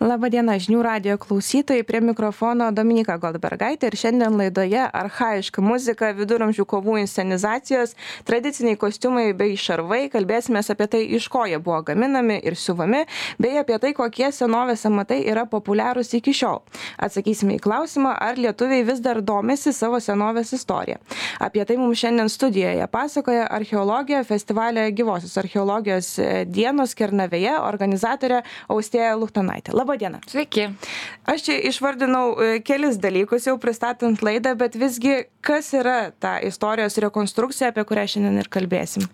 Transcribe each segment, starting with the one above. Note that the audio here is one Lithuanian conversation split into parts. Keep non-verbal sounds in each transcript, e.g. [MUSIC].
Labadiena, žinių radio klausytojai, prie mikrofono Dominika Goldbergaitė ir šiandien laidoje arhaiška muzika, viduramžių kovų inscenizacijos, tradiciniai kostiumai bei šarvai, kalbėsime apie tai, iš ko jie buvo gaminami ir siuvami, bei apie tai, kokie senovės amatai yra populiarūs iki šiol. Atsakysime į klausimą, ar lietuviai vis dar domisi savo senovės istoriją. Apie tai mums šiandien studijoje pasakoja archeologija festivalio gyvosios archeologijos dienos Kernavėje organizatorė Austėja Luhtanaitė. Labą dieną. Sveiki. Aš čia išvardinau e, kelis dalykus jau pristatant laidą, bet visgi kas yra ta istorijos rekonstrukcija, apie kurią šiandien ir kalbėsim?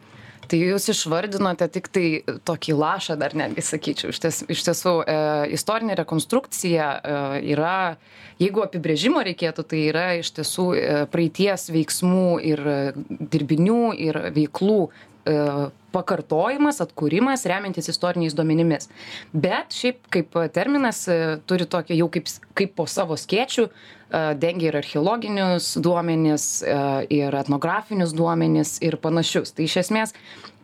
Tai jūs išvardinote tik tai tokį lašą, dar netgi sakyčiau. Iš, ties, iš tiesų, e, istorinė rekonstrukcija e, yra, jeigu apibrėžimo reikėtų, tai yra iš tiesų e, praeities veiksmų ir dirbinių ir veiklų e, pakartojimas, atkūrimas, remiantis istoriniais duomenimis. Bet šiaip kaip terminas e, turi tokį jau kaip, kaip po savo skėčių, e, dengia ir archeologinius duomenis, e, ir etnografinius duomenis ir panašius. Tai iš esmės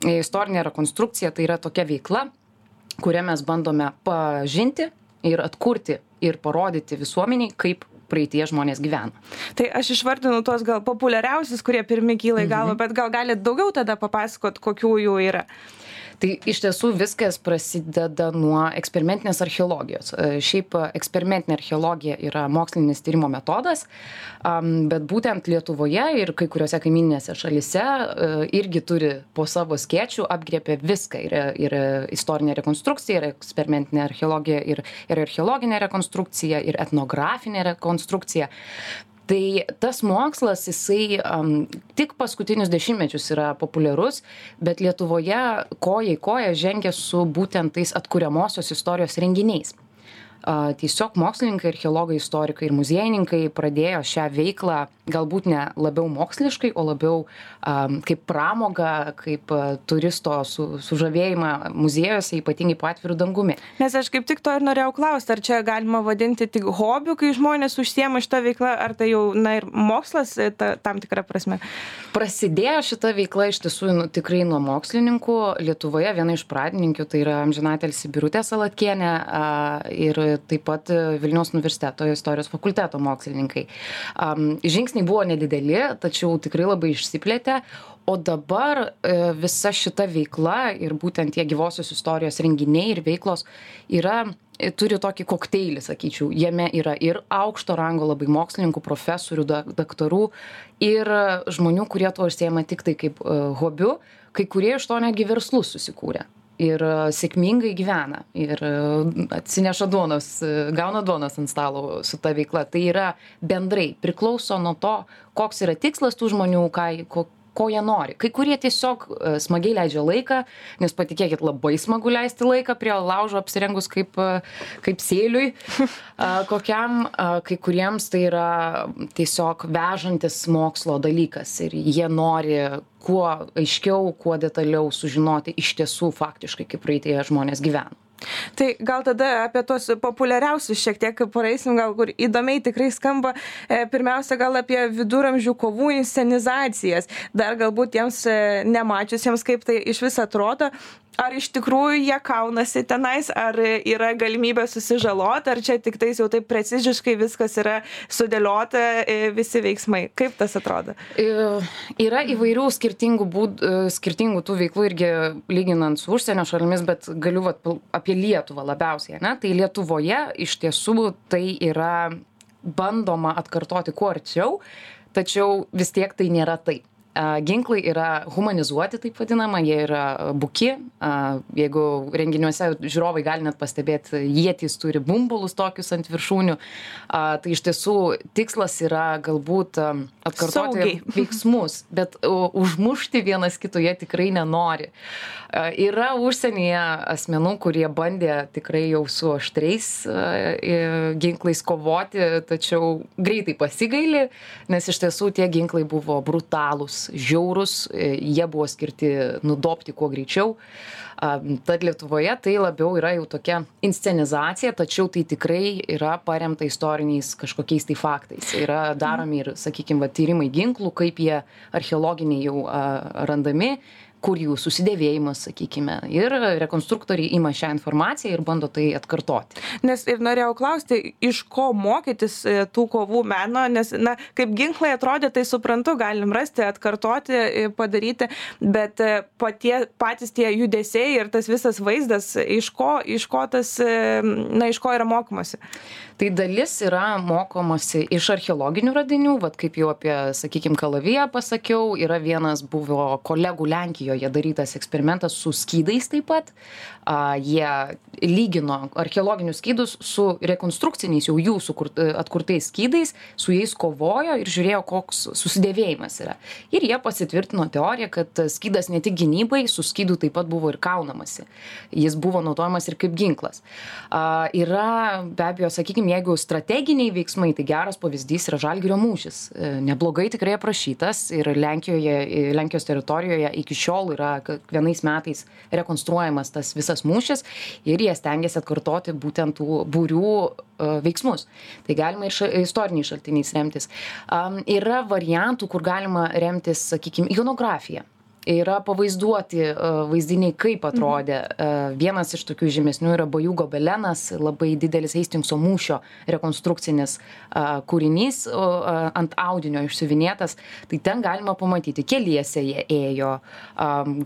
istorinė rekonstrukcija tai yra tokia veikla, kurią mes bandome pažinti ir atkurti ir parodyti visuomeniai, kaip praeitie žmonės gyveno. Tai aš išvardinu tuos gal populiariausius, kurie pirmi kyla į galvą, mhm. bet gal galite daugiau tada papasakot, kokių jų yra tai iš tiesų viskas prasideda nuo eksperimentinės archeologijos. E, šiaip eksperimentinė archeologija yra mokslinis tyrimo metodas bet būtent lietuvoje ir kai kuriose kaimyninėse šalyse e, irgi turi po savo skėčiu apgrėpia viską. Ir ir istorinė rekonstrukcija ir eksperimentinė archeologija ir ir archeologinė rekonstrukcija ir etnografinė rekonstrukcija tai tas mokslas jisai am tik paskutinius dešimtmečius yra populiarus bet lietuvoje koja į koją žengia su būtent tais atkuriamosios istorijos renginiais a tiesiog mokslininkai archeologai istorikai ir muziejininkai pradėjo šią veiklą galbūt ne labiau moksliškai o labiau a kaip pramogą kaip turisto su sužavėjimą muziejuose ypatingai po atviru dangumi. Nes aš kaip tik to ir norėjau klaust ar čia galima vadinti tik hobiu kai žmonės užsiema šita veikla ar tai jau na ir mokslas e, ta tam tikra prasme? Prasidėjo šita veikla iš tiesų nu tikrai nuo mokslininkų. Lietuvoje viena iš pradininkių tai yra amžinatilsį birutė salatkienė a ir taip pat e, Vilniaus universiteto istorijos fakulteto mokslininkai. Žingsniai buvo nedideli, tačiau tikrai labai išsiplėtė. O dabar e, visa šita veikla ir būtent tie gyvosios istorijos renginiai ir veiklos yra e, turi tokį kokteilį, sakyčiau. Jame yra ir aukšto rango labai mokslininkų, profesorių, daktarų ir žmonių, kurie to užsiema tik tai kaip hobiu, kai kurie iš to netgi verslus susikūrė ir e, sėkmingai gyvena ir e, atsineša duonos, e, gauna duonos ant stalo su ta veikla. Tai yra bendrai priklauso nuo to, koks yra tikslas tų žmonių, ką, ko, ko jie nori. Kai kurie tiesiog smagiai leidžia laiką, nes patikėkit, labai smagu leisti laiką prie laužo apsirengus kaip, kaip sėliui [LAUGHS] kokiam, kai kuriems tai yra tiesiog vežantis mokslo dalykas ir jie nori kuo aiškiau kuo detaliau sužinoti iš tiesų faktiškai kaip praeityje žmonės gyveno Tai gal tada apie tos populiariausius šiek tiek praeisim, gal kur įdomiai tikrai skamba. E, pirmiausia, gal apie viduramžių kovų inscenizacijas. Dar galbūt tiems e, nemačiusiems, kaip tai iš vis atrodo ar iš tikrųjų jie kaunasi tenais ar yra galimybė susižalot ar čia tiktais jau taip preciziškai viskas yra sudėliota e, visi veiksmai? Kaip tas atrodo? E, yra įvairių skirtingų būd e, skirtingų tų veiklų irgi lyginant su užsienio šalimis bet galiu vat apie lietuvą labiausiai ane? Tai lietuvoje iš tiesų tai yra bandoma atkartoti kuo arčiau tačiau vis tiek tai nėra taip ginklai yra humanizuoti taip vadinama jie yra buki. Jeigu renginiuose žiūrovai gali net pastebėt ietys turi bumbulus tokius ant viršūnių. Tai iš tiesų tikslas yra galbūt atkartoti [LAUGHS] veiksmus bet užmušti vienas kito jie tikrai nenori. Yra užsienyje asmenų kurie bandė tikrai jau su aštriais ginklais kovoti tačiau greitai pasigaili nes iš tiesų tie ginklai buvo brutalūs žiaurūs, e, jie buvo skirti nudopti kuo greičiau. Tad Lietuvoje tai labiau yra jau tokia inscenizacija, tačiau tai tikrai yra paremta istoriniais kažkokiais tai faktais. Yra daromi ir, sakykime, tyrimai ginklų, kaip jie archeologiniai jau randami, kur jų susidėvėjimas sakykime ir rekonstruktoriai ima šią informaciją ir bando tai atkartoti. Nes ir norėjau klausti iš ko mokytis e, tų kovų meno nes na kaip ginklai atrodė tai suprantu galim rasti atkartoti e, padaryti bet e, patie patys tie judesiai ir tas visas vaizdas iš ko iš ko tas na iš ko yra mokomasi tai dalis yra mokomasi iš archeologinių radinių vat kaip jau apie sakykim kalaviją pasakiau yra vienas buvo kolegų lenkijoje darytas eksperimentas su skydais taip pat. A jie lygino archeologinius skydus su rekonstrukciniais jau jų sukurt atkurtais skydais su jais kovojo ir žiūrėjo koks susidėvėjimas yra. Ir jie pasitvirtino teoriją kad skydas ne tik gynybai su skydu taip pat buvo ir kaunamasi. Jis buvo naudojamas ir kaip ginklas. A yra be abejo sakykim jeigu strateginiai veiksmai tai geras pavyzdys yra žalgirio mūšis. E, neblogai tikrai aprašytas ir lenkijoje lenkijos teritorijoje iki šiol yra kiekvienais metais rekonstruojamas tas visas visas mūšis ir jie stengiasi atkartoti būtent tų būrių e, veiksmus. Tai galima ir ša, istoriniais šaltiniais remtis. Um, yra variantų, kur galima remtis, sakykime, ikonografiją yra pavaizduoti e, vaizdiniai kaip atrodė. E, vienas iš tokių žymesnių yra bajų gobelenas labai didelis heistingso mūšio rekonstrukcinis e, kūrinys ant audinio išsiuvinėtas. Tai ten galima pamatyti keliese jie ėjo.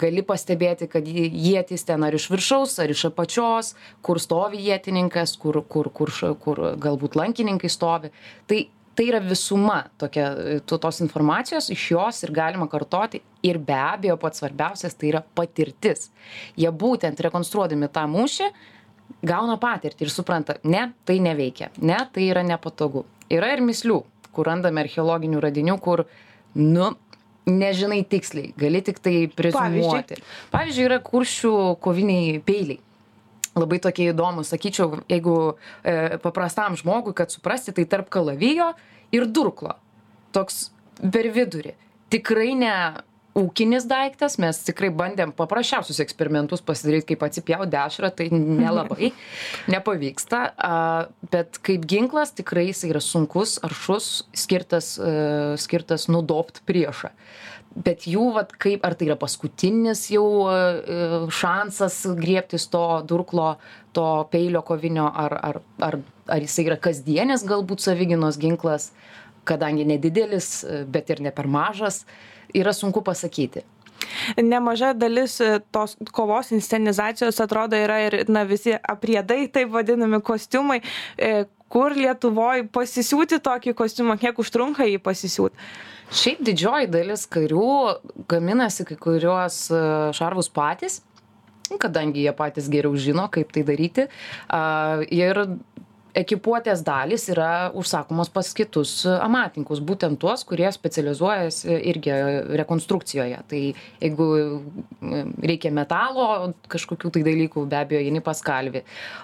Gali pastebėti kad ietys ten ar iš viršaus ar iš apačios kur stovi ietininkas kur kur kur kur galbūt lankininkai stovi. Tai tai yra visuma tokia to tos informacijos iš jos ir galima kartoti. Ir be abejo pats svarbiausias tai yra patirtis. Jie būtent rekonstruodami tą mūšį gauna patirtį ir supranta ne tai neveikia ne tai yra nepatogu. Yra ir mįslių kur randame archeologinių radinių kur nu nežinai tiksliai gali tiktai preziumuoti. Pavyzdžiui yra kuršių koviniai peiliai labai tokie įdomūs. Sakyčiau jeigu e, paprastam žmogui kad suprasti tai tarp kalavijo ir durklo. Toks per vidurį. Tikrai ne ūkinis daiktas mes tikrai bandėm paprasčiausius eksperimentus pasidaryt kaip atsipjaut dešrą tai nelabai [LAUGHS] nepavyksta bet kaip ginklas tikrai jisai yra sunkus aršus skirtas e, skirtas nudobt priešą bet jų vat kaip ar tai yra paskutinis jau e, šansas griebtis to durklo to peilio kovinio ar ar ar ar jisai yra kasdienis galbūt savigynos ginklas kadangi nedidelis bet ir ne per mažas yra sunku pasakyti nemaža dalis e, tos kovos inscenizacijos atrodo yra ir na visi apriedai taip vadinami kostiumai e, kur lietuvoj pasisiūti tokį kostiumą kiek užtrunka jį pasisiūt? Šiaip didžioji dalis karių gaminasi kai kuriuos e, šarvus patys kadangi jie patys geriau žino kaip tai daryti. Ir ekipuotės dalys yra užsakomos pas kitus amatininkus būtent tuos kurie specializuojasi irgi rekonstrukcijoje. Tai jeigu reikia metalo kažkokių tai dalykų be abejo eini pas kalvį.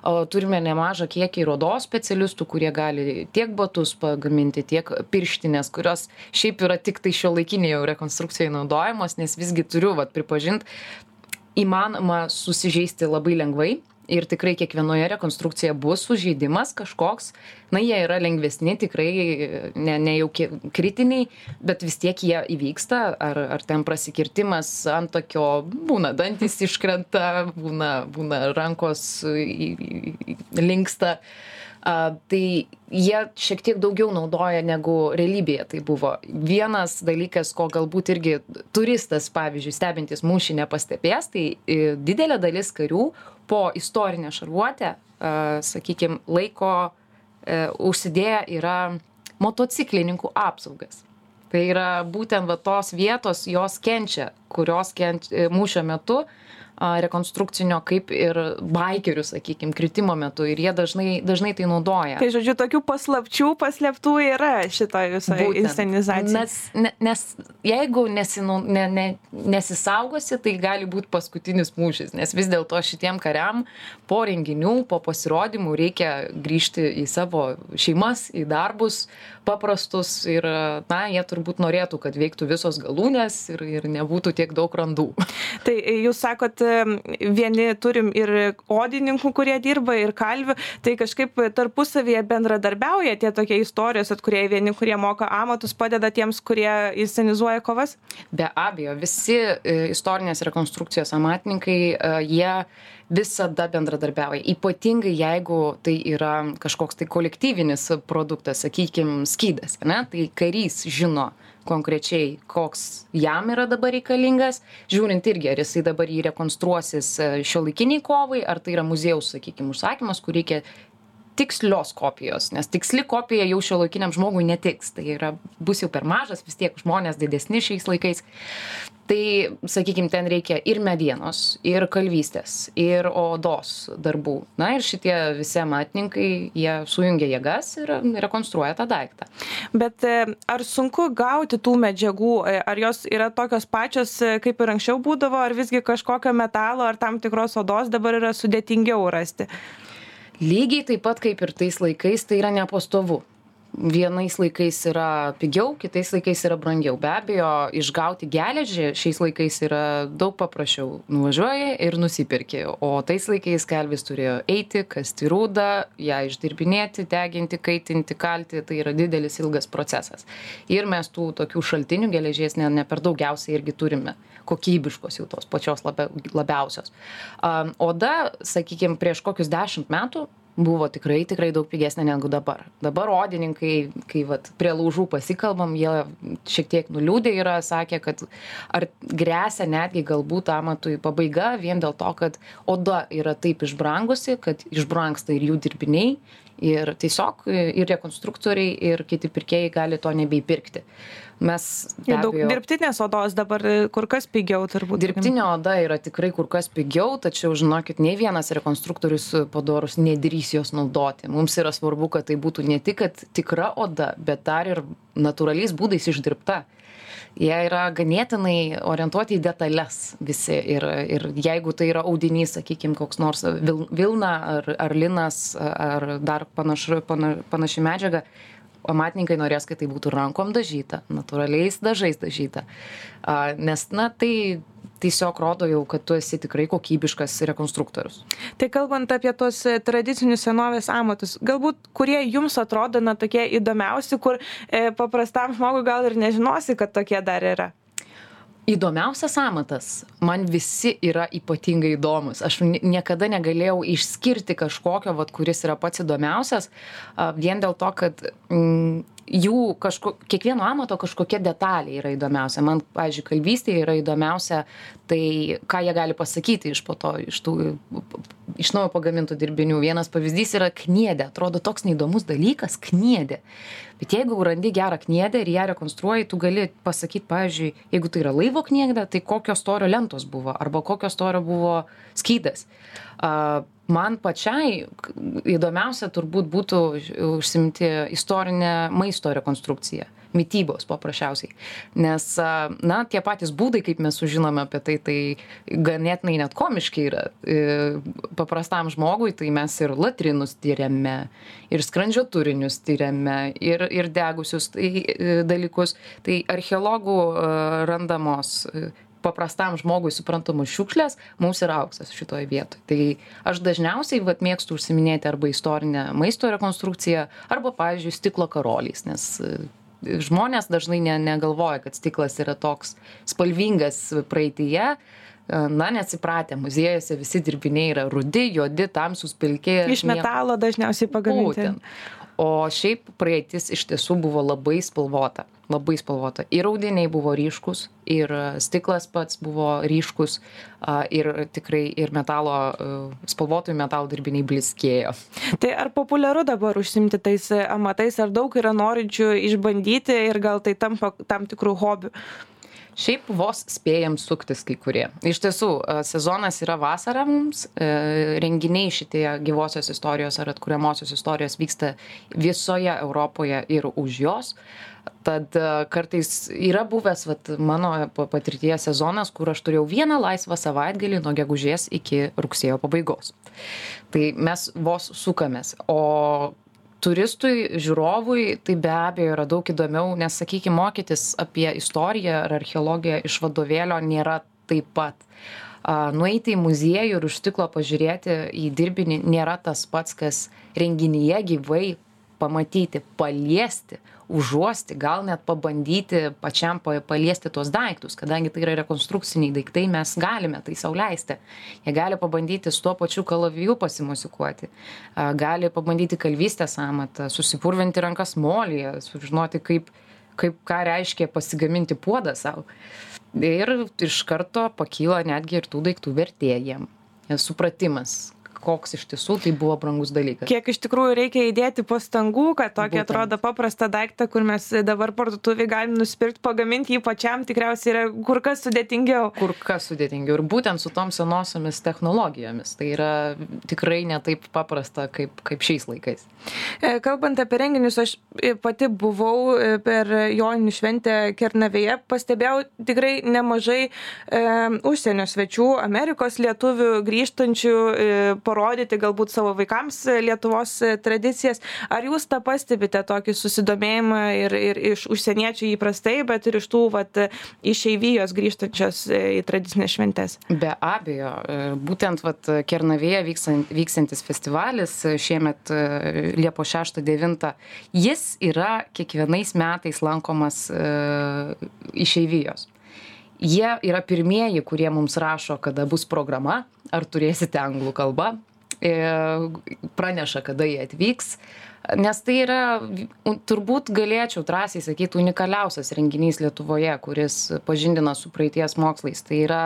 O turime nemažą kiekį ir odos specialistų kurie gali tiek batus pagaminti tiek pirštines kurios šiaip yra tiktai šiuolaikinėj jau rekonstrukcijoj naudojamos nes visgi turiu vat pripažint įmanoma susižeisti labai lengvai ir tikrai kiekvienoje rekonstrukcijoje bus sužeidimas kažkoks. Na jie yra lengvesni tikrai ne ne jau kritiniai bet vis tiek jie įvyksta. Ar ar ten prasikirtimas antakio būna dantys iškrenta būna būna rankos linksta a tai jie šiek tiek daugiau naudoja negu realybėje tai buvo. Vienas dalykas ko galbūt irgi turistas pavyzdžiui stebintis mūšį nepastebės tai didelė dalis karių po istorinę šarvuotę sakykim laiko e, užsidėję yra motociklininkų apsaugas. Tai yra būtent va tos vietos jos kenčia kurios kenč mūšio metu rekonstrukcinio kaip ir baikerių sakykim kritimo metu. Ir jie dažnai dažnai tai naudoja. Tai žodžiu tokių paslapčių paslėptų yra šitoj visoj inscenizacijoj nes ne nes jeigu nesinau ne ne nesisaugosi tai gali būt paskutinis mūšis. Nes vis dėlto šitiem kariam po renginių po pasirodymų reikia grįžti į savo šeimas į darbus paprastus. Ir na jie turbūt norėtų kad veiktų visos galūnės ir ir nebūtų tiek daug randų. Tai jūs sakot vieni turim ir odininkų, kurie dirba, ir kalvių, tai kažkaip tarpusavyje bendradarbiauja tie tokie istorijos atkuriai vieni, kurie moka amatus, padeda tiems, kurie inscenizuoja kovas? Be abejo, visi e, istorinės rekonstrukcijos amatininkai, e, jie visada bendradarbiauja. Ypatingai jeigu tai yra kažkoks tai kolektyvinis produktas, sakykime, skydas, ne? tai karys žino, konkrečiai koks jam yra dabar reikalingas žiūrint irgi ar jisai dabar jį rekonstruosis e, šiuolaikinei kovai ar tai yra muziejaus sakykim užsakymas kur reikia tikslios kopijos nes tiksli kopija jau šiuolaikiniam žmogui netiks. Tai yra bus jau per mažas vis tiek žmonės didesni šiais laikais. Tai sakykim ten reikia ir medienos ir kalvystės ir odos darbų. Na ir šitie visi amatininkai jie sujungia jėgas ir rekonstruoja tą daiktą bet e, ar sunku gauti tų medžiagų? E, ar jos yra tokios pačios e, kaip ir anksčiau būdavo ar visgi kažkokio metalo ar tam tikros odos dabar yra sudėtingiau rasti? Lygiai taip pat kaip ir tais laikais tai yra nepastovu vienais laikais yra pigiau kitais laikais yra brangiau. Be abejo išgauti geležį šiais laikais yra daug paprasčiau. Nuvažiuoji ir nusiperki o tais laikais kalvis turėjo eiti kasti rūdą ją išdirbinėti deginti kaitinti kalti. Tai yra didelis ilgas procesas. Ir mes tų tokių šaltinių geležies ne ne per daugiausiai irgi turime. Kokybiškos jau tos pačios labia labiausios. A oda sakykim prieš kokius dešimt metų buvo tikrai tikrai daug pigesnė negu dabar. Dabar odininkai kai vat prie laužų pasikalbam jie šiek tiek nuliūdę yra sakę kad ar gresia netgi galbūt amatui pabaiga vien dėl to kad oda yra taip išbrangusi kad išbrangsta ir jų dirbiniai ir tiesiog ir rekonstruktoriai ir kiti pirkėjai gali to nebeįpirkti mes be abejo dirbtinės odos dabar e, kur kas pigiau turbūt dirbtinė oda yra tikrai kur kas pigiau tačiau žinokit nei vienas rekonstruktorius padorus nedrįs jos naudoti. Mums yra svarbu kad tai būtų ne tik tikra oda bet dar ir natūraliais būdais išdirbta. Jie yra ganėtinai orientuoti į detales visi ir ir jeigu tai yra audinys sakykim koks nors vil vilna ar ar linas ar dar panašu pana panaši medžiaga amatininkai norės kad tai būtų rankom dažyta natūraliais dažais dažyta. A nes na tai tiesiog rodo jau kad tu esi tikrai kokybiškas rekonstruktorius. Tai kalbant apie tuos e, tradicinius senovės amatus galbūt kurie jums atrodo na tokie įdomiausi kur e, paprastam žmogui gal ir nežinosi kad tokie dar yra įdomiausias amatas man visi yra ypatingai įdomūs aš niekada negalėjau išskirti kažkokio vat kuris yra pats įdomiausias a vien dėl to kad mm, jų kažko kiekvieno amato kažkokia detalė yra įdomiausia. Man pavyzdžiui kalvystėj yra įdomiausia tai ką jie gali pasakyti iš po to iš tų iš naujo pagamintų dirbinių. Vienas pavyzdys yra kniedė. Atrodo toks neįdomus dalykas kniedė. Bet jeigu randi gerą kniedę ir ją rekonstruoji tu gali pasakyt pavyzdžiui jeigu tai yra laivo kniedė tai kokio storio lentos buvo arba kokio storio buvo skydas man pačiai įdomiausia turbūt būtų užsiimti istorine maisto rekonstrukcija mitybos paprasčiausiai. Nes na tie patys būdai kaip mes sužinome apie tai tai ganėtinai net komiški yra. E, paprastam žmogui tai mes ir latrinus tiriame ir skrandžio turinius tiriame ir ir degusius tai e, dalykus. Tai archeologų randamos paprastam žmogui suprantamos šiukšlės mums yra auksas šitoj vietoj. Tai aš dažniausiai vat mėgstu užsiiminėti arba istorine maisto rekonstrukcija arba pavyzdžiui stiklo karoliais nes e, žmonės dažnai ne negalvoja kad stiklas yra toks spalvingas praeityje. E, na nes įpratę muziejuose visi dirbiniai yra rudi juodi tamsūs pilki. Iš metalo dažniausiai pagaminti. O šiaip praeitis iš tiesų buvo labai spalvota labai spalvota. Ir audiniai buvo ryškūs ir stiklas pats buvo ryškus ir tikrai ir metalo spalvotųjų metalų dirbiniai blizgėjo. Tai ar populiaru dabar užsiimti tais amatais? Ar daug yra norinčių išbandyti ir gal tai tampa tam tikru hobiu šiaip vos spėjam suktis kai kurie. Iš tiesų sezonas yra vasarą mums e, renginiai šitie gyvosios istorijos ar atkuriamosios istorijos vyksta visoje europoje ir už jos tad e, kartais yra buvęs vat mano patirtyje sezonas kur aš turėjau vieną laisvą savaitgalį nuo gegužės iki rugsėjo pabaigos. Tai mes vos sukamės. O turistui žiūrovui tai be abejo yra daug įdomiau nes sakykim mokytis apie istoriją ar archeologiją iš vadovėlio nėra taip pat. Nueiti į muziejų ir už stiklo pažiūrėti į dirbinį nėra tas pats, kas renginyje gyvai pamatyti, paliesti, užuosti, gal net pabandyti pačiam paliesti tuos daiktus, kadangi tai yra rekonstrukciniai daiktai, mes galime tai sauliaisti. Jie gali pabandyti su tuo pačiu kalaviju pasimusikuoti, gali pabandyti kalvystės amatą, susipurvinti rankas molyje, sužinoti, kaip, kaip ką reiškia pasigaminti puodą savo. Ir iš karto pakyla netgi ir tų daiktų vertėjiem. Supratimas, koks iš tiesų tai buvo brangus dalykas. Kiek iš tikrųjų reikia įdėti pastangų, kad tokį Būtent. atrodo paprastą daiktą, kur mes dabar parduotuvį galim nusipirkti, pagaminti jį pačiam, tikriausiai yra kur kas sudėtingiau. Kur kas sudėtingiau. Ir būtent su tom senosiamis technologijomis. Tai yra tikrai netaip paprasta kaip, kaip šiais laikais. E, kalbant apie renginius, aš pati buvau e, per Joninių šventę Kernavėje, pastebėjau tikrai nemažai e, užsienio svečių, Amerikos lietuvių grįžtančių e, parodyti galbūt savo vaikams Lietuvos tradicijas. Ar jūs tą pastebite tokį susidomėjimą ir, ir iš užsieniečių įprastai, bet ir iš tų vat, išeivijos grįžtančios į tradicinės šventės? Be abejo, būtent vat, Kernavėje vyksant, vyksantis festivalis šiemet Liepo 6-9, jis yra kiekvienais metais lankomas išeivijos jie yra pirmieji kurie mums rašo kada bus programa ar turėsite anglų kalba. E, praneša kada jie atvyks nes tai yra turbūt galėčiau drąsiai sakyt unikaliausias renginys lietuvoje kuris pažindina su praeities mokslais. Tai yra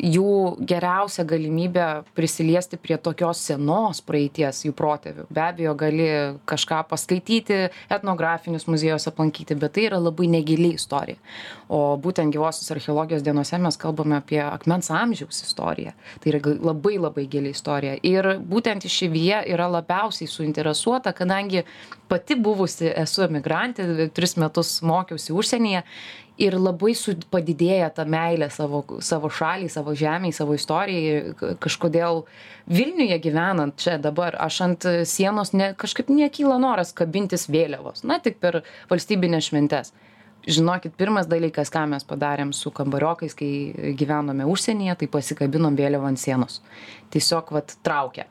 jų geriausia galimybė prisiliesti prie tokios senos praeities jų protėvių. Be abejo gali kažką paskaityti etnografinius muziejus aplankyti bet tai yra labai negili istorija. O būtent gyvosios archeologijos dienose mes kalbame apie akmens amžiaus istoriją. Tai yra labai labai gili istorija. Ir būtent išeivija yra labiausiai suinteresuota kada kadangi pati buvusi esu emigrantė, tris metus mokiausi užsienyje ir labai padidėja ta meilė savo, savo šaliai, savo žemiai, savo istorijai. Kažkodėl Vilniuje gyvenant čia dabar, aš ant sienos ne, kažkaip nekyla noras kabintis vėliavos, na tik per valstybinės šventes. Žinokit, pirmas dalykas, ką mes padarėm su kambariokais, kai gyvenome užsienyje, tai pasikabinom vėliavą ant sienos. Tiesiog, vad, traukia.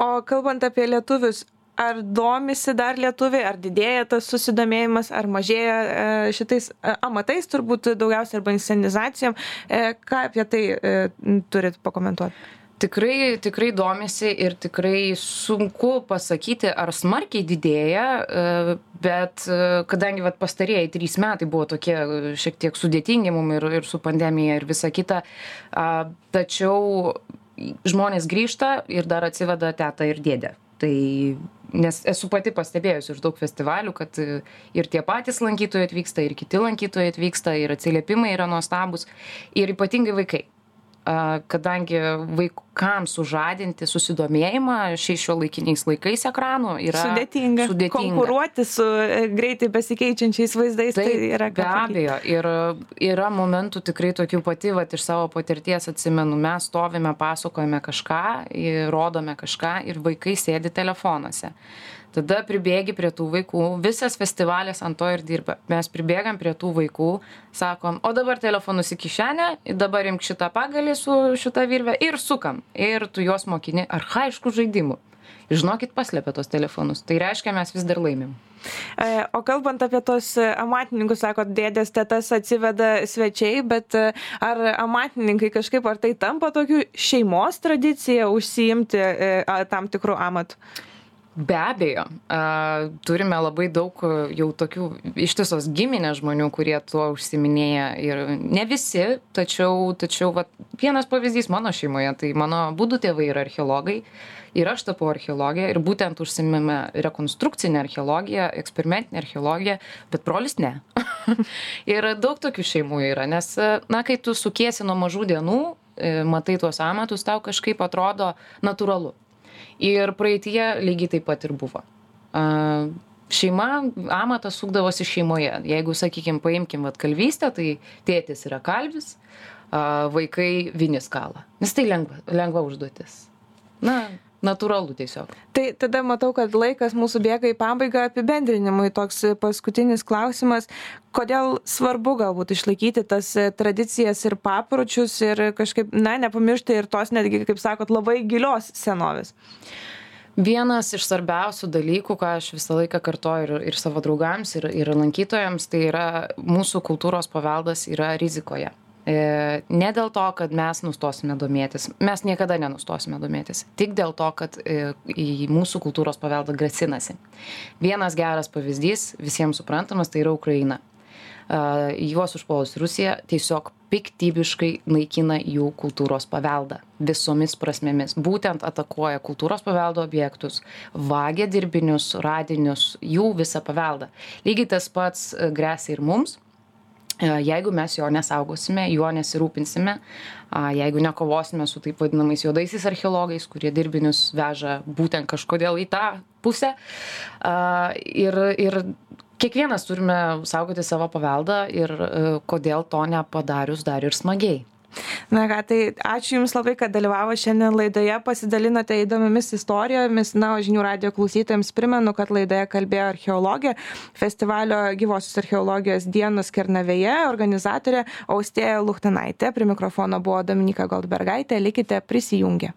O kalbant apie lietuvius, ar domisi dar lietuviai, ar didėja tas susidomėjimas, ar mažėja e, šitais e, amatais, turbūt daugiausiai arba inscenizacijom. E, ką apie tai turit pakomentuoti? Tikrai, tikrai domisi ir tikrai sunku pasakyti, ar smarkiai didėja, bet kadangi vat, pastarėjai trys metai buvo tokie šiek tiek sudėtingi mum ir, ir su pandemija ir visa kita, tačiau žmonės grįžta ir dar atsiveda tetą ir dėdę. Tai nes esu pati pastebėjusi iš daug festivalių kad e, ir tie patys lankytojai atvyksta ir kiti lankytojai atvyksta ir atsiliepimai yra nuostabūs ir ypatingai vaikai kadangi vaikams sužadinti susidomėjimą šiais šiuolaikiniais laikais ekranų yra sudėtinga. sudėtinga. Konkuruoti su e, greitai besikeičiančiais vaizdais tai, tai yra be abejo. Ir yra momentų tikrai tokių pati, va, iš savo patirties atsimenu, mes stovime, pasakojame kažką, rodome kažką ir vaikai sėdi telefonuose tada pribėgi prie tų vaikų. Visas festivalis ant to ir dirba. Mes pribėgam prie tų vaikų sakom o dabar telefonus į kišenę dabar imk šitą pagalį su šita virve ir sukam. Ir tu juos mokini archajiškų žaidimų. Žinokit paslepia tuos telefonus. Tai reiškia mes vis dar laimim. E, O kalbant apie tos amatininkus, sakot, dėdės tetas atsiveda svečiai, bet e, ar amatininkai kažkaip ar tai tampa tokiu šeimos tradicija užsiimti e, tam tikrų amatų? Be abejo. Turime labai daug jau tokių ištisos giminės žmonių kurie tuo užsiiminėja ir ne visi tačiau tačiau vat vienas pavyzdys mano šeimoje tai mano abudu tėvai yra archeologai ir aš tapau archeologe ir būtent užsiimame rekonstrukcine archeologija eksperimentine archeologija bet brolis ne. [LAUGHS] Ir daug tokių šeimų yra nes na kai tu sukiesi nuo mažų dienų e, matai tuos amatus tau kažkaip atrodo natūralu Ir praeitie lygiai taip pat ir buvo. Šeima, amatas sukdavosi šeimoje. Jeigu, sakykime, paimkim vat kalvystę, tai tėtis yra kalvis, vaikai vinis kalą. Nes tai lengva, lengva užduotis. Na, natūralu tiesiog. Tai tada matau, kad laikas mūsų bėga į pabaigą apibendrinimui. Toks paskutinis klausimas, kodėl svarbu galbūt išlaikyti tas tradicijas ir papročius ir kažkaip, na, nepamiršti ir tos netgi, kaip sakot, labai gilios senovės. Vienas iš svarbiausių dalykų, ką aš visą laiką kartoju ir, ir savo draugams, ir, ir lankytojams, tai yra mūsų kultūros paveldas yra rizikoje. E, ne dėl to, kad mes nustosime domėtis, mes niekada nenustosime domėtis, tik dėl to, kad e, į mūsų kultūros paveldą grasinasi. Vienas geras pavyzdys, visiems suprantamas, tai yra Ukraina. E, juos užpuolus Rusija tiesiog piktybiškai naikina jų kultūros paveldą visomis prasmėmis. Būtent atakuoja kultūros paveldo objektus, vagia dirbinius, radinius, jų visą paveldą. Lygiai tas pats grėsia ir mums jeigu mes jo nesaugosime, juo nesirūpinsime, jeigu nekovosime su taip vadinamais juodaisiais archeologais, kurie dirbinius veža būtent kažkodėl į tą pusę. Ir, ir kiekvienas turime saugoti savo paveldą ir e, kodėl to nepadarius dar ir smagiai. Na ką, tai ačiū Jums labai, kad dalyvavo šiandien laidoje, pasidalinote įdomiamis istorijomis. Na, o žinių radio klausytojams primenu, kad laidoje kalbėjo archeologė, festivalio gyvosios archeologijos dienos Kernavėje, organizatorė Austėja Luhtanaitė. Prie mikrofono buvo Dominika Goldbergaitė. Likite prisijungę.